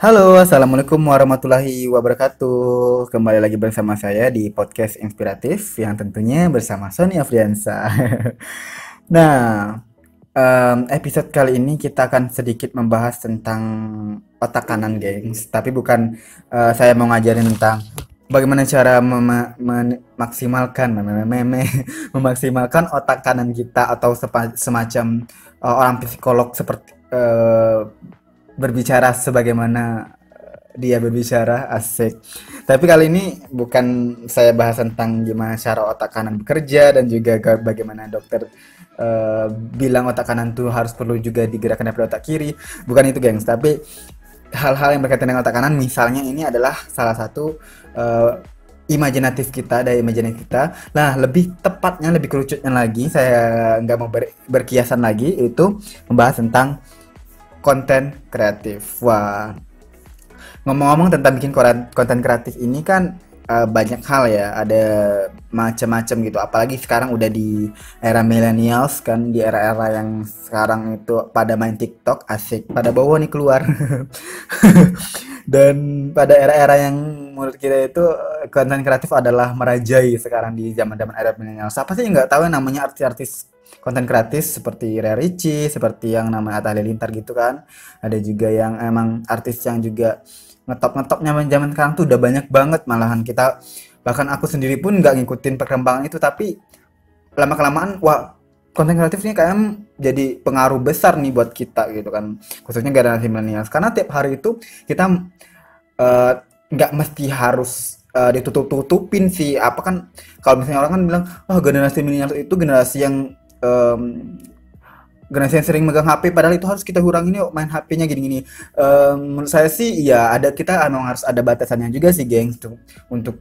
Halo, Assalamualaikum warahmatullahi wabarakatuh. Kembali lagi bersama saya di podcast inspiratif yang tentunya bersama Sony Afriansa. nah, um, episode kali ini kita akan sedikit membahas tentang otak kanan, gengs. Tapi bukan uh, saya mau ngajarin tentang bagaimana cara mem memaksimalkan mem memaksimalkan otak kanan kita atau semacam uh, orang psikolog seperti uh, berbicara sebagaimana eh, dia berbicara asik. Tapi kali ini bukan saya bahas tentang gimana cara otak kanan bekerja dan juga bagaimana dokter uh, bilang otak kanan tuh harus perlu juga digerakkan dari otak kiri. Bukan itu, gengs. Tapi hal-hal yang berkaitan dengan otak kanan, misalnya ini adalah salah satu uh, imajinatif kita dari imajinatif kita. Nah, lebih tepatnya, lebih kerucutnya lagi, saya nggak mau ber berkiasan lagi, itu membahas tentang konten kreatif. Wah, ngomong-ngomong tentang bikin konten kreatif ini kan uh, banyak hal ya, ada macam-macam gitu. Apalagi sekarang udah di era millennials kan, di era-era yang sekarang itu pada main TikTok asik, pada bawa nih keluar. Dan pada era-era yang menurut kita itu konten kreatif adalah merajai sekarang di zaman-zaman era milenial. Siapa sih nggak tahu yang namanya artis-artis konten kreatif seperti Ria Ricci, seperti yang namanya Atta Halilintar gitu kan. Ada juga yang emang artis yang juga ngetop-ngetopnya zaman sekarang tuh udah banyak banget malahan. Kita bahkan aku sendiri pun nggak ngikutin perkembangan itu tapi lama kelamaan wah konten kreatif ini kayak jadi pengaruh besar nih buat kita gitu kan. Khususnya generasi milenial karena tiap hari itu kita eh, nggak uh, mesti harus uh, ditutup-tutupin sih. Apa kan kalau misalnya orang kan bilang wah oh, generasi milenial itu generasi yang um, generasi yang sering megang HP padahal itu harus kita kurangin yuk main HP-nya gini-gini. Um, menurut saya sih ya ada kita memang harus ada batasannya juga sih geng untuk untuk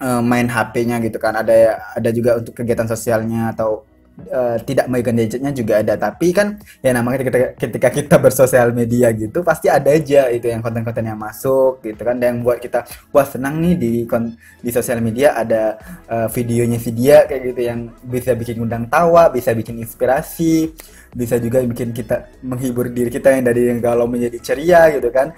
um, main HP-nya gitu kan. Ada ada juga untuk kegiatan sosialnya atau uh, tidak megang gadgetnya juga ada. Tapi kan ya namanya ketika, ketika kita bersosial media gitu pasti ada aja itu yang konten-konten yang masuk gitu kan. Dan yang buat kita wah senang nih di di sosial media ada uh, videonya si dia kayak gitu yang bisa bikin undang tawa bisa bikin inspirasi bisa juga bikin kita menghibur diri kita yang dari yang galau menjadi ceria gitu kan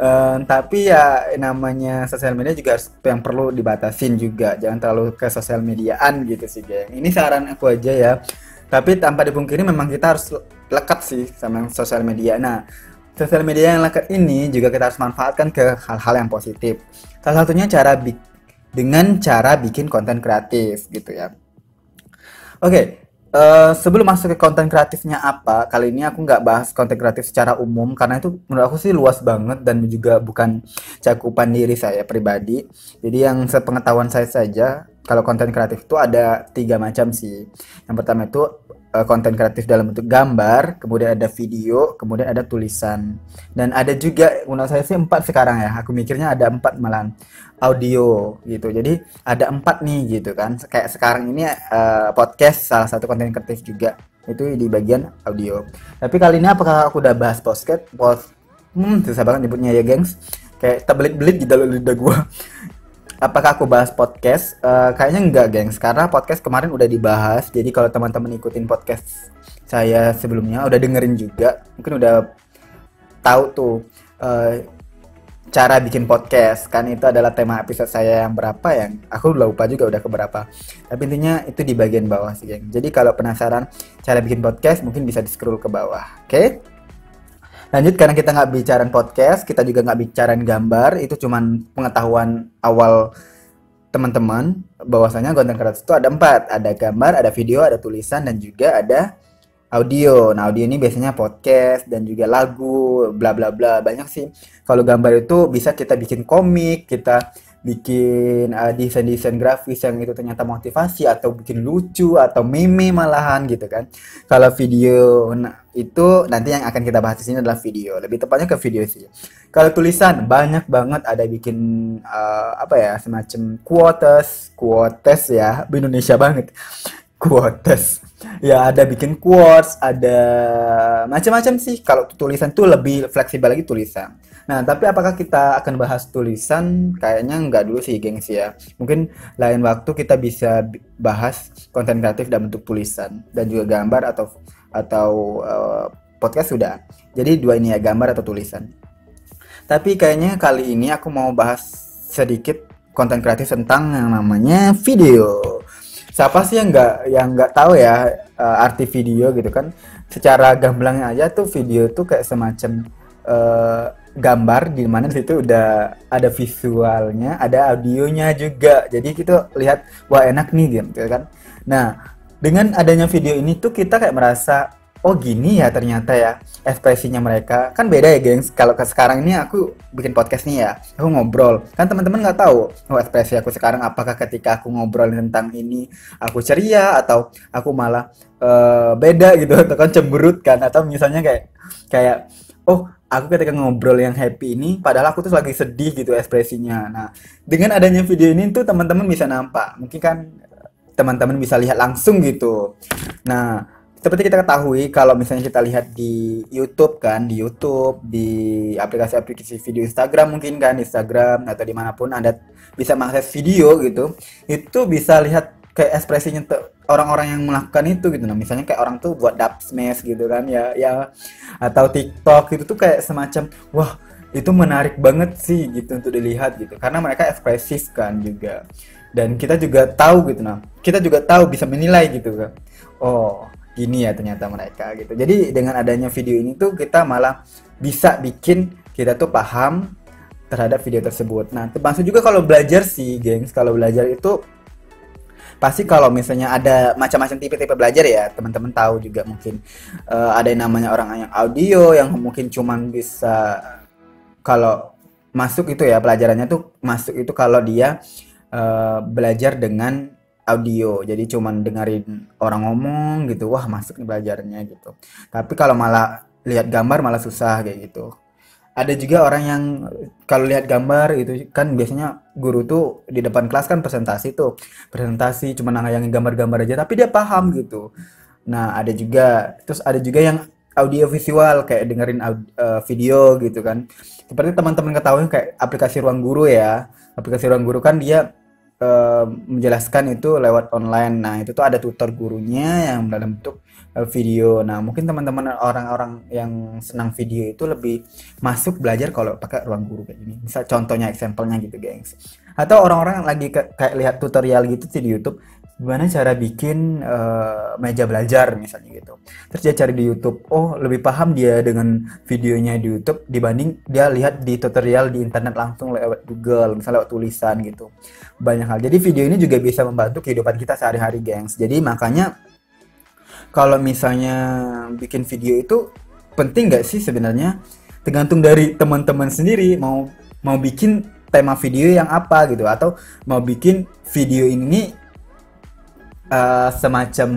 uh, tapi ya namanya sosial media juga yang perlu dibatasin juga. Jangan terlalu ke sosial mediaan gitu sih geng. Ini saran aku aja ya. Tapi tanpa dipungkiri memang kita harus lekat sih sama sosial media. Nah sosial media yang lekat ini juga kita harus manfaatkan ke hal-hal yang positif. Salah satunya cara dengan cara bikin konten kreatif gitu ya. Oke okay, Uh, sebelum masuk ke konten kreatifnya apa, kali ini aku nggak bahas konten kreatif secara umum karena itu menurut aku sih luas banget dan juga bukan cakupan diri saya pribadi. Jadi yang sepengetahuan saya saja, kalau konten kreatif itu ada tiga macam sih. Yang pertama itu uh, konten kreatif dalam bentuk gambar, kemudian ada video, kemudian ada tulisan. Dan ada juga menurut saya sih empat sekarang ya. Aku mikirnya ada empat malah audio gitu. Jadi ada empat nih gitu kan. Kayak sekarang ini uh, podcast salah satu konten kreatif juga itu di bagian audio. Tapi kali ini apakah aku udah bahas podcast? Post, hmm, susah banget nyebutnya ya, gengs. Kayak terbelit-belit di dalam lidah gue. Apakah aku bahas podcast? Uh, kayaknya enggak, gengs. Karena podcast kemarin udah dibahas. Jadi kalau teman-teman ikutin podcast saya sebelumnya, udah dengerin juga, mungkin udah tahu tuh uh, cara bikin podcast. Kan itu adalah tema episode saya yang berapa yang aku lupa juga udah keberapa. Tapi intinya itu di bagian bawah sih geng. Jadi kalau penasaran cara bikin podcast mungkin bisa di scroll ke bawah oke? Okay? lanjut karena kita nggak bicara podcast kita juga nggak bicara gambar itu cuman pengetahuan awal teman-teman. Bahwasanya konten kreatif itu ada empat. Ada gambar ada video ada tulisan dan juga ada audio. Nah, audio ini biasanya podcast dan juga lagu, bla bla bla. Banyak sih. Kalau gambar itu bisa kita bikin komik, kita bikin uh, desain-desain grafis yang itu ternyata motivasi atau bikin lucu atau meme malahan gitu kan. Kalau video nah, itu nanti yang akan kita bahas di sini adalah video. Lebih tepatnya ke video sih. Kalau tulisan banyak banget ada bikin uh, apa ya semacam quotes, quotes ya, Indonesia banget. Quotes ya ada bikin quotes, ada macam-macam sih. Kalau tulisan tuh lebih fleksibel lagi tulisan. Nah, tapi apakah kita akan bahas tulisan? Kayaknya nggak dulu sih, gengs ya. Mungkin lain waktu kita bisa bahas konten kreatif dalam bentuk tulisan dan juga gambar atau atau uh, podcast sudah. Jadi dua ini ya, gambar atau tulisan. Tapi kayaknya kali ini aku mau bahas sedikit konten kreatif tentang yang namanya video. Siapa sih yang nggak yang nggak tahu ya uh, arti video gitu kan? Secara gamblangnya aja tuh video tuh kayak semacam uh, gambar di mana situ udah ada visualnya, ada audionya juga. Jadi kita lihat wah enak nih gitu kan. Nah, dengan adanya video ini tuh kita kayak merasa oh gini ya ternyata ya ekspresinya mereka. Kan beda ya gengs. Kalau ke sekarang ini aku bikin podcast nih ya aku ngobrol. Kan teman-teman nggak tahu oh ekspresi aku sekarang apakah ketika aku ngobrol tentang ini aku ceria atau aku malah uh, beda gitu atau kan cemberut kan atau misalnya kayak kayak oh aku ketika ngobrol yang happy ini padahal aku tuh lagi sedih gitu ekspresinya. Nah dengan adanya video ini tuh teman-teman bisa nampak. Mungkin kan teman-teman bisa lihat langsung gitu. Nah seperti kita ketahui kalau misalnya kita lihat di YouTube kan di YouTube di aplikasi-aplikasi video Instagram mungkin kan Instagram atau di mana pun anda bisa mengakses video gitu itu bisa lihat kayak ekspresinya orang-orang yang melakukan itu gitu. Nah misalnya kayak orang tuh buat dub smash gitu kan ya ya atau TikTok itu tuh kayak semacam wah itu menarik banget sih gitu untuk dilihat gitu. Karena mereka ekspresif kan juga. Dan kita juga tahu gitu nah kita juga tahu bisa menilai gitu kan. Oh gini ya ternyata mereka gitu. Jadi dengan adanya video ini tuh kita malah bisa bikin kita tuh paham terhadap video tersebut. Nah, termasuk juga kalau belajar sih, gengs. Kalau belajar itu pasti kalau misalnya ada macam-macam tipe-tipe belajar ya, teman-teman tahu juga mungkin uh, ada yang namanya orang yang audio yang mungkin cuman bisa kalau masuk itu ya pelajarannya tuh masuk itu kalau dia uh, belajar dengan audio. Jadi cuman dengerin orang ngomong gitu wah masuk nih belajarnya gitu. Tapi kalau malah lihat gambar malah susah kayak gitu. Ada juga orang yang kalau lihat gambar itu kan biasanya guru tuh di depan kelas kan presentasi tuh. Presentasi cuma nangayangin gambar-gambar aja tapi dia paham gitu. Nah ada juga terus ada juga yang audio visual kayak dengerin uh, video gitu kan. Seperti teman-teman ketahui kayak aplikasi ruang guru ya. Aplikasi ruang guru kan dia uh, menjelaskan itu lewat online. Nah, itu tuh ada tutor gurunya yang dalam bentuk uh, video. Nah, mungkin teman-teman orang-orang yang senang video itu lebih masuk belajar kalau pakai ruang guru kayak gini. Misal contohnya, example-nya gitu, gengs. Atau orang-orang lagi kayak lihat tutorial gitu di YouTube, gimana cara bikin uh, meja belajar misalnya gitu. Terus dia cari di YouTube, oh lebih paham dia dengan videonya di YouTube dibanding dia lihat di tutorial di internet langsung lewat Google, misalnya lewat tulisan gitu. Banyak hal. Jadi video ini juga bisa membantu kehidupan kita sehari-hari, gengs. Jadi makanya kalau misalnya bikin video itu penting nggak sih sebenarnya? Tergantung dari teman-teman sendiri mau mau bikin tema video yang apa gitu atau mau bikin video ini uh, semacam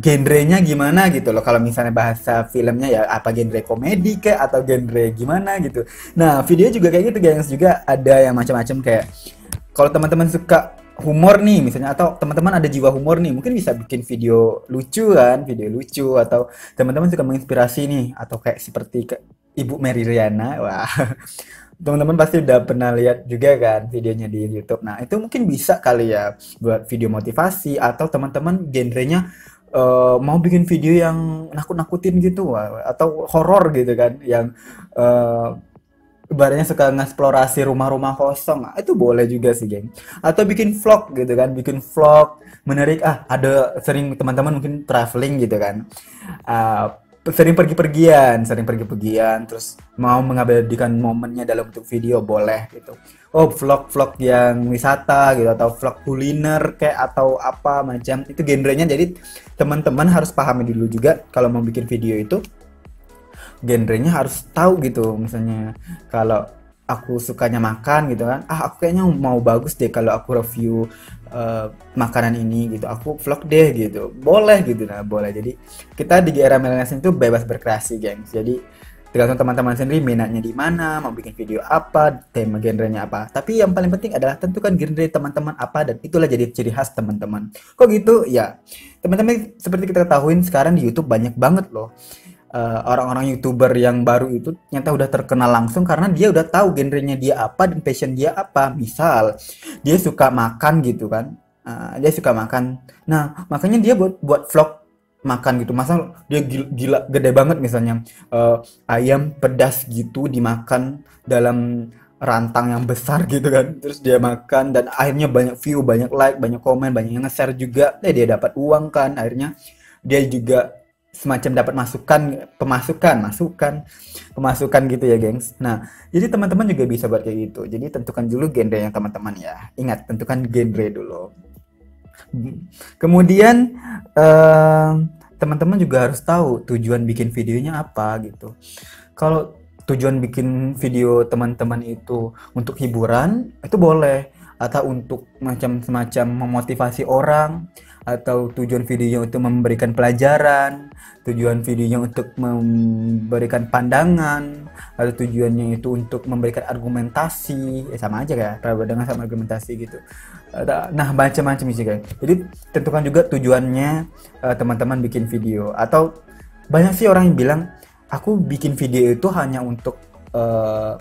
genrenya gimana gitu loh. Kalau misalnya bahasa filmnya ya apa genre komedi kayak atau genre gimana gitu. Nah video juga kayak gitu guys juga ada yang macam-macam kayak kalau teman-teman suka humor nih misalnya atau teman-teman ada jiwa humor nih mungkin bisa bikin video lucu kan video lucu atau teman-teman suka menginspirasi nih atau kayak seperti ke Ibu Mary Riana. Wah teman-teman pasti udah pernah lihat juga kan videonya di YouTube. Nah, itu mungkin bisa kali ya buat video motivasi atau teman-teman genrenya uh, mau bikin video yang nakut-nakutin gitu atau horor gitu kan yang uh, ibaratnya suka ngeksplorasi rumah-rumah kosong. Nah, itu boleh juga sih geng. Atau bikin vlog gitu kan bikin vlog menarik. Ah ada sering teman-teman mungkin traveling gitu kan. Uh, sering pergi-pergian, sering pergi-pergian, terus mau mengabadikan momennya dalam bentuk video boleh gitu. Oh vlog-vlog yang wisata gitu atau vlog kuliner kayak atau apa macam itu genrenya. Jadi teman-teman harus pahami dulu juga kalau mau bikin video itu genrenya harus tahu gitu. Misalnya kalau aku sukanya makan gitu kan. Ah aku kayaknya mau bagus deh kalau aku review uh, makanan ini gitu. Aku vlog deh gitu. Boleh gitu nah boleh. Jadi kita di era milenial itu bebas berkreasi gengs jadi tergantung teman-teman sendiri minatnya di mana mau bikin video apa tema genrenya apa. Tapi yang paling penting adalah tentukan genre teman-teman apa dan itulah jadi ciri khas teman-teman. Kok gitu? Ya teman-teman seperti kita ketahui sekarang di YouTube banyak banget loh eh, orang-orang youtuber yang baru itu nyata udah terkenal langsung karena dia udah tahu genrenya dia apa dan passion dia apa. Misal dia suka makan gitu kan. Uh, dia suka makan. Nah makanya dia buat buat vlog makan gitu. Masa dia gila, gila gede banget misalnya uh, ayam pedas gitu dimakan dalam rantang yang besar gitu kan. Terus dia makan dan akhirnya banyak view banyak like banyak komen banyak yang nge-share juga. Eh, dia dapat uang kan. Akhirnya dia juga semacam dapat masukan pemasukan masukan pemasukan gitu ya gengs. Nah jadi teman-teman juga bisa buat kayak gitu. Jadi tentukan dulu genre yang teman-teman ya. Ingat tentukan genre dulu. Kemudian eh, teman-teman juga harus tahu tujuan bikin videonya apa gitu. Kalau tujuan bikin video teman-teman itu untuk hiburan, itu boleh. Atau untuk macam semacam memotivasi orang atau tujuan videonya untuk memberikan pelajaran, tujuan videonya untuk memberikan pandangan, atau tujuannya itu untuk memberikan argumentasi, ya sama aja kayak pandangan sama argumentasi gitu. Nah macam-macam sih guys. Jadi tentukan juga tujuannya uh, teman-teman bikin video atau banyak sih orang yang bilang aku bikin video itu hanya untuk uh,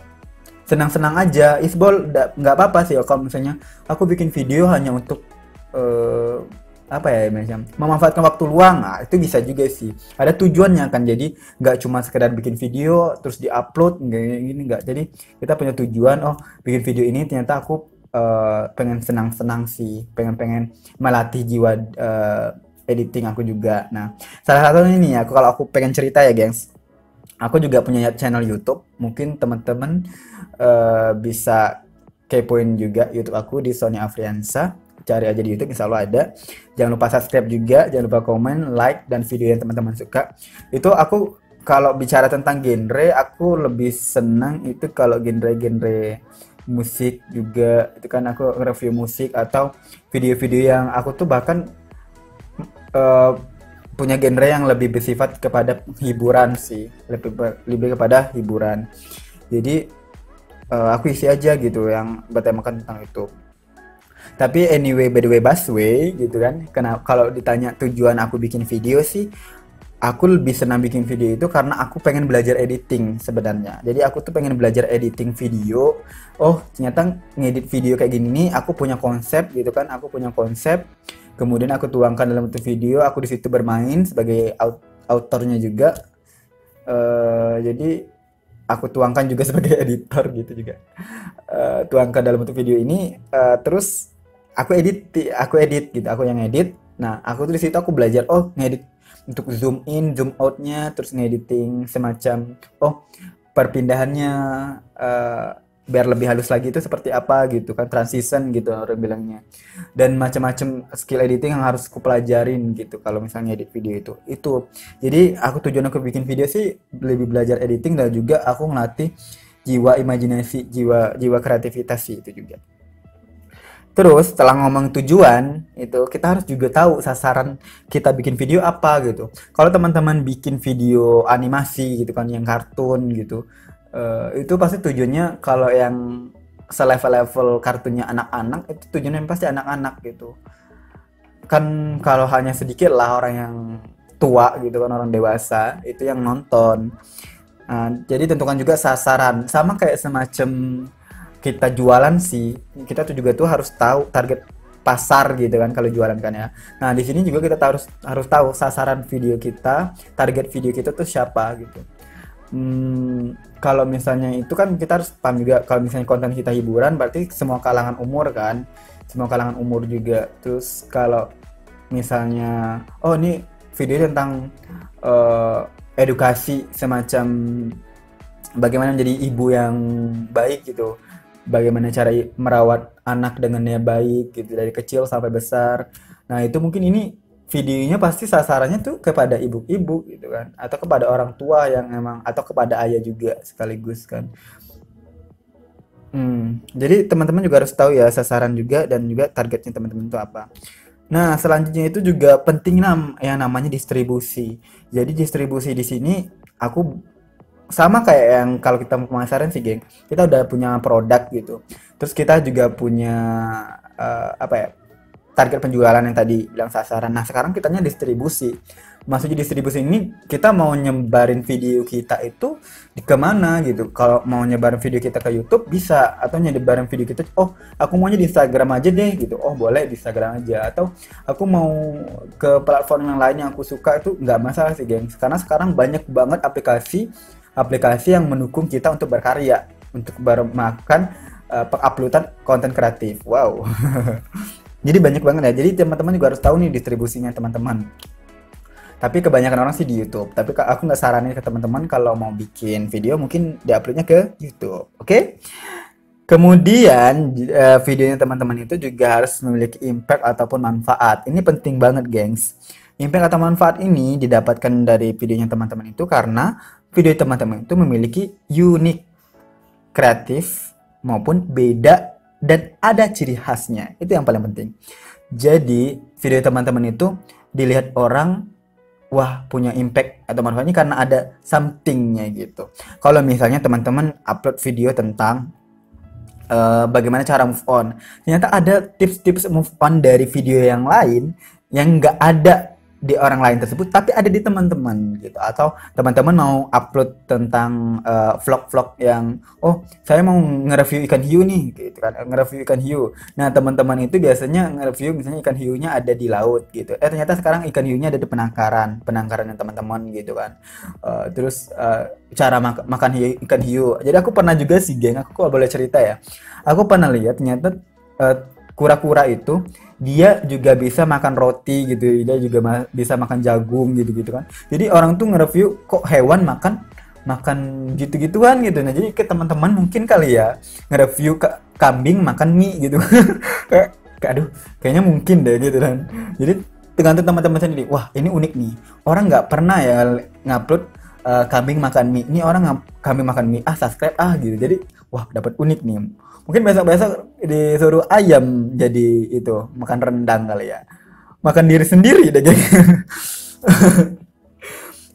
senang-senang aja isbol nggak apa-apa sih kalau misalnya aku bikin video hanya untuk uh, apa ya macam memanfaatkan waktu luang. Nah, itu bisa juga sih. Ada tujuannya kan jadi nggak cuma sekedar bikin video terus diupload nggak gini nggak. Jadi kita punya tujuan oh bikin video ini ternyata aku uh, pengen senang-senang sih. Pengen-pengen melatih jiwa uh, editing aku juga. Nah salah satu ini aku kalau aku pengen cerita ya gengs. Aku juga punya channel YouTube. Mungkin teman-teman uh, bisa kepoin juga YouTube aku di Sony Afriansa cari aja di YouTube insya Allah ada. Jangan lupa subscribe juga jangan lupa komen like dan video yang teman-teman suka. Itu aku kalau bicara tentang genre aku lebih senang itu kalau genre-genre musik juga. Itu kan aku review musik atau video-video yang aku tuh bahkan uh, punya genre yang lebih bersifat kepada hiburan sih. Lebih lebih kepada hiburan. Jadi uh, aku isi aja gitu yang bertemakan tentang itu tapi anyway by the way busway gitu kan. Karena kalau ditanya tujuan aku bikin video sih aku lebih senang bikin video itu karena aku pengen belajar editing sebenarnya. Jadi aku tuh pengen belajar editing video. Oh ternyata ngedit video kayak gini aku punya konsep gitu kan. Aku punya konsep. Kemudian aku tuangkan dalam bentuk video aku di situ bermain sebagai autornya juga. Uh, jadi aku tuangkan juga sebagai editor gitu juga. Uh, tuangkan dalam bentuk video ini. Uh, terus aku edit aku edit gitu aku yang edit nah aku tuh di situ aku belajar oh ngedit untuk zoom in zoom outnya terus ngediting semacam oh perpindahannya uh, biar lebih halus lagi itu seperti apa gitu kan transition gitu orang bilangnya. Dan macam-macam skill editing yang harus aku pelajarin gitu kalau misalnya edit video itu. Itu. Jadi aku tujuan aku bikin video sih lebih belajar editing dan juga aku ngelatih jiwa imajinasi jiwa jiwa kreativitas sih itu juga Terus setelah ngomong tujuan itu kita harus juga tahu sasaran kita bikin video apa gitu. Kalau teman-teman bikin video animasi gitu kan yang kartun gitu, uh, itu pasti tujuannya kalau yang selevel-level kartunnya anak-anak itu tujuannya pasti anak-anak gitu. Kan kalau hanya sedikit lah orang yang tua gitu kan orang dewasa itu yang nonton. Nah, jadi tentukan juga sasaran sama kayak semacam kita jualan sih kita tuh juga tuh harus tahu target pasar gitu kan kalau jualan kan ya. Nah di sini juga kita harus harus tahu sasaran video kita, target video kita tuh siapa gitu. Hmm, kalau misalnya itu kan kita harus paham juga kalau misalnya konten kita hiburan berarti semua kalangan umur kan, semua kalangan umur juga. Terus kalau misalnya oh ini video tentang uh, edukasi semacam bagaimana menjadi ibu yang baik gitu bagaimana cara merawat anak dengannya baik gitu dari kecil sampai besar. Nah, itu mungkin ini videonya pasti sasarannya tuh kepada ibu-ibu gitu kan atau kepada orang tua yang emang atau kepada ayah juga sekaligus kan. Hmm, jadi teman-teman juga harus tahu ya sasaran juga dan juga targetnya teman-teman itu apa. Nah, selanjutnya itu juga penting nam yang namanya distribusi. Jadi distribusi di sini aku sama kayak yang kalau kita mau pemasaran sih geng kita udah punya produk gitu terus kita juga punya uh, apa ya target penjualan yang tadi bilang sasaran. Nah, sekarang kitanya distribusi. Maksudnya distribusi ini kita mau nyebarin video kita itu di ke mana gitu. Kalau mau nyebarin video kita ke YouTube bisa atau nyebarin video kita oh aku maunya di Instagram aja deh gitu. Oh boleh di Instagram aja atau aku mau ke platform yang lain yang aku suka itu nggak masalah sih geng. Karena sekarang banyak banget aplikasi aplikasi yang mendukung kita untuk berkarya untuk bermakan uh, penguploadan konten kreatif. Wow. Jadi banyak banget ya. Jadi teman-teman juga harus tahu nih distribusinya teman-teman. Tapi kebanyakan orang sih di YouTube. Tapi aku nggak saranin ke teman-teman kalau mau bikin video mungkin diuploadnya ke YouTube. Oke? Okay? Kemudian uh, videonya teman-teman itu juga harus memiliki impact ataupun manfaat. Ini penting banget, gengs. Impact atau manfaat ini didapatkan dari videonya teman-teman itu karena video teman-teman itu memiliki unik, kreatif, maupun beda dan ada ciri khasnya. Itu yang paling penting. Jadi, video teman-teman itu dilihat orang wah punya impact atau manfaatnya karena ada somethingnya gitu. Kalau misalnya teman-teman upload video tentang uh, bagaimana cara move on, ternyata ada tips-tips move on dari video yang lain yang nggak ada di orang lain tersebut tapi ada di teman-teman gitu. Atau teman-teman mau upload tentang eh, vlog-vlog yang oh saya mau nge-review ikan hiu nih gitu kan nge-review ikan hiu. Nah teman-teman itu biasanya nge-review misalnya ikan hiunya ada di laut gitu. Eh ternyata sekarang ikan hiunya ada di penangkaran penangkaran teman-teman gitu kan. Uh, terus uh, cara mak makan hiu, ikan hiu. Jadi aku pernah juga sih geng aku kok boleh cerita ya. Aku pernah lihat ternyata kura-kura itu dia juga bisa makan roti gitu dia juga ma bisa makan jagung gitu gitu kan. Jadi orang tuh nge-review kok hewan makan makan gitu-gituan gitu. Nah jadi ke teman-teman mungkin kali ya nge-review ke kambing makan mie gitu. Kayak aduh kayaknya mungkin deh gitu kan. Jadi tergantung teman-teman sendiri. Wah ini unik nih. Orang nggak pernah ya ngupload uh, kambing makan mie. Ini orang kambing makan mie. Ah subscribe ah gitu. Jadi wah dapat unik nih Mungkin besok-besok disuruh ayam jadi itu makan rendang kali ya. Makan diri sendiri deh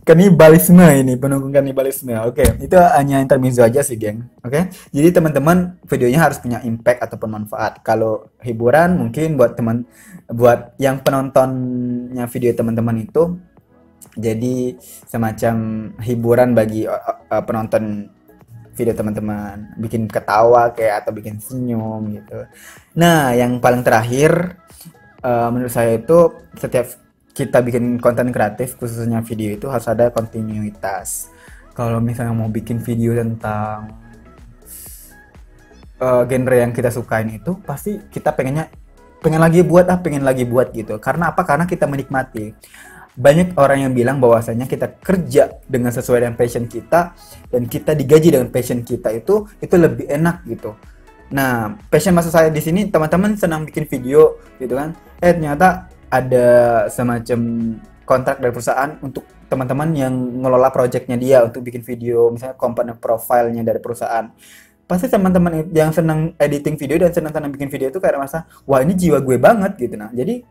kanibalisme ini penunggu kanibalisme. Oke, okay. itu hanya intermezzo aja sih, geng. Oke. Okay? Jadi teman-teman videonya harus punya impact ataupun manfaat. Kalau hiburan mungkin buat teman buat yang penontonnya video teman-teman itu jadi semacam hiburan bagi uh, penonton video teman-teman bikin ketawa kayak atau bikin senyum gitu. Nah yang paling terakhir uh, menurut saya itu setiap kita bikin konten kreatif khususnya video itu harus ada kontinuitas. Kalau misalnya mau bikin video tentang uh, genre yang kita sukain itu pasti kita pengennya pengen lagi buat ah pengen lagi buat gitu. Karena apa? Karena kita menikmati banyak orang yang bilang bahwasanya kita kerja dengan sesuai dengan passion kita dan kita digaji dengan passion kita itu itu lebih enak gitu. Nah, passion maksud saya di sini teman-teman senang bikin video gitu kan. Eh ternyata ada semacam kontrak dari perusahaan untuk teman-teman yang ngelola projectnya dia untuk bikin video misalnya komponen profilnya dari perusahaan pasti teman-teman yang senang editing video dan senang-senang bikin video itu kayak merasa wah ini jiwa gue banget gitu nah jadi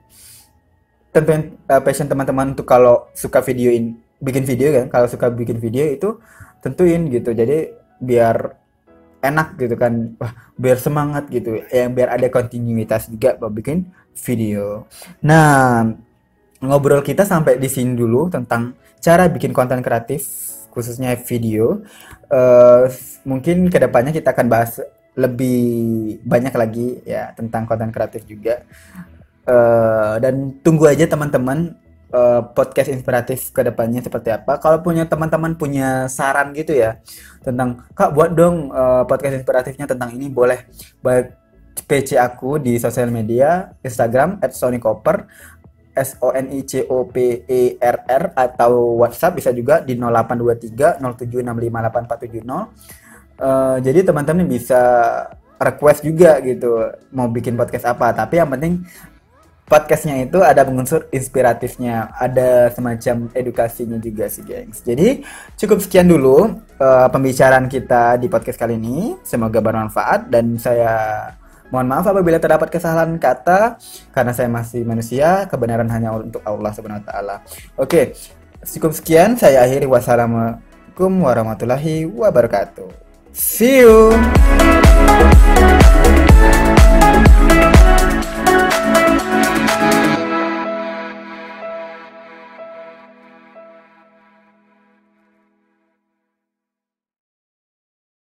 tentuin uh, passion teman-teman untuk kalau suka videoin bikin video kan kalau suka bikin video itu tentuin gitu. Jadi biar enak gitu kan wah biar semangat gitu yang biar ada kontinuitas juga buat bikin video. Nah ngobrol kita sampai di sini dulu tentang cara bikin konten kreatif khususnya video. Uh, mungkin ke depannya kita akan bahas lebih banyak lagi ya tentang konten kreatif juga uh, dan tunggu aja teman-teman uh, podcast inspiratif ke depannya seperti apa. Kalau punya teman-teman punya saran gitu ya tentang kak buat dong uh, podcast inspiratifnya tentang ini boleh baik PC aku di sosial media Instagram @sonycopper S O N I C O P E R R atau WhatsApp bisa juga di 0823 07658470. Uh, jadi teman-teman bisa request juga gitu mau bikin podcast apa tapi yang penting podcastnya itu ada unsur inspiratifnya, ada semacam edukasinya juga sih, gengs. Jadi cukup sekian dulu uh, pembicaraan kita di podcast kali ini. Semoga bermanfaat dan saya mohon maaf apabila terdapat kesalahan kata karena saya masih manusia, kebenaran hanya untuk Allah Subhanahu wa taala. Oke, cukup sekian saya akhiri wassalamualaikum warahmatullahi wabarakatuh. See you.